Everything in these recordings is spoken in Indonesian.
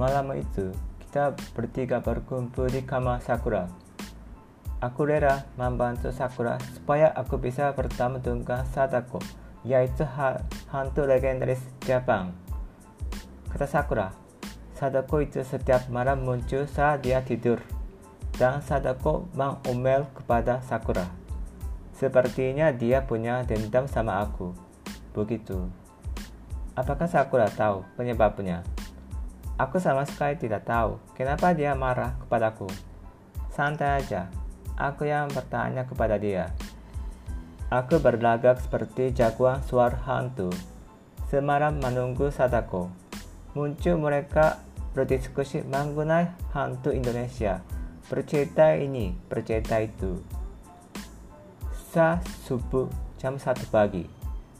Malam itu, kita bertiga berkumpul di kamar Sakura. Aku rela membantu Sakura supaya aku bisa bertemu dengan Sadako, yaitu hantu legendaris Jepang. Kata Sakura, Sadako itu setiap malam muncul saat dia tidur, dan Sadako mengomel kepada Sakura. Sepertinya dia punya dendam sama aku. Begitu. Apakah Sakura tahu penyebabnya? Aku sama sekali tidak tahu kenapa dia marah kepadaku. Santai aja, aku yang bertanya kepada dia. Aku berlagak seperti jagoan suara hantu. Semalam menunggu Sadako. Muncul mereka berdiskusi mengenai hantu Indonesia. Bercerita ini, bercerita itu. Sa subuh jam 1 pagi.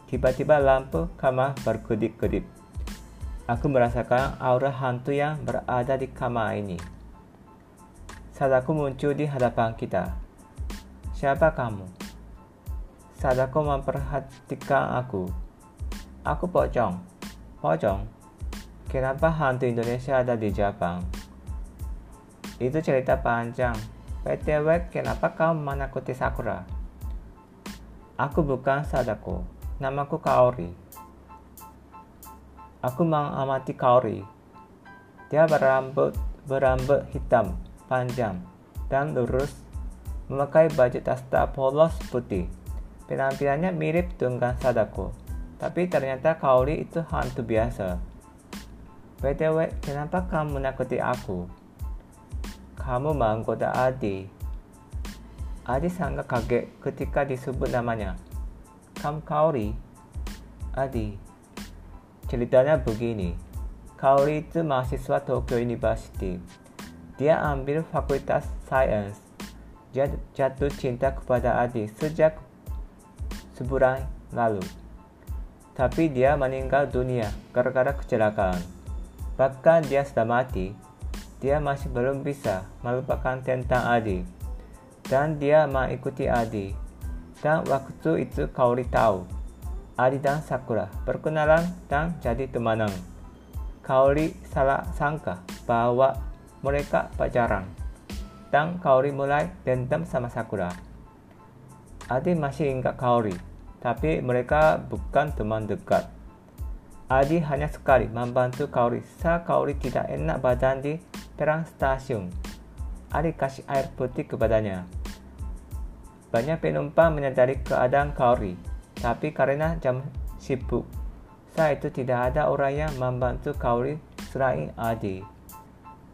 Tiba-tiba lampu kamar berkedip-kedip. Aku merasakan aura hantu yang berada di kamar ini. Saat aku muncul di hadapan kita. Siapa kamu? Saat aku memperhatikan aku. Aku pocong. Pocong? Kenapa hantu Indonesia ada di Jepang? Itu cerita panjang. PTW, kenapa kau menakuti Sakura? Aku bukan Sadako. Namaku Kaori. Aku mengamati Kaori. Dia berambut berambut hitam, panjang, dan lurus, memakai baju tasta polos putih. Penampilannya mirip dengan Sadako, tapi ternyata Kaori itu hantu biasa. BTW, kenapa kamu menakuti aku? Kamu menggoda Adi. Adi sangat kaget ketika disebut namanya. Kamu Kaori? Adi, Ceritanya begini, Kaori itu mahasiswa Tokyo University. Dia ambil fakultas Science. Dia jatuh cinta kepada Adi sejak sebulan lalu. Tapi dia meninggal dunia gara-gara kecelakaan. Bahkan dia sudah mati, dia masih belum bisa melupakan tentang Adi. Dan dia mengikuti Adi. Dan waktu itu Kaori tahu Adi dan Sakura berkenalan dan jadi temanan. Kaori salah sangka bahwa mereka pacaran, dan Kaori mulai dendam sama Sakura. Adi masih ingat Kaori, tapi mereka bukan teman dekat. Adi hanya sekali membantu Kaori saat Kaori tidak enak badan di perang stasiun. Adi kasih air putih kepadanya. Banyak penumpang menyadari keadaan Kaori tapi karena jam sibuk, saat itu tidak ada orang yang membantu Kauri selain Adi.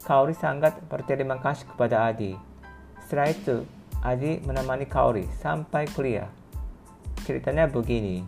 Kauri sangat berterima kasih kepada Adi. Setelah itu, Adi menemani Kauri sampai kuliah. Ceritanya begini.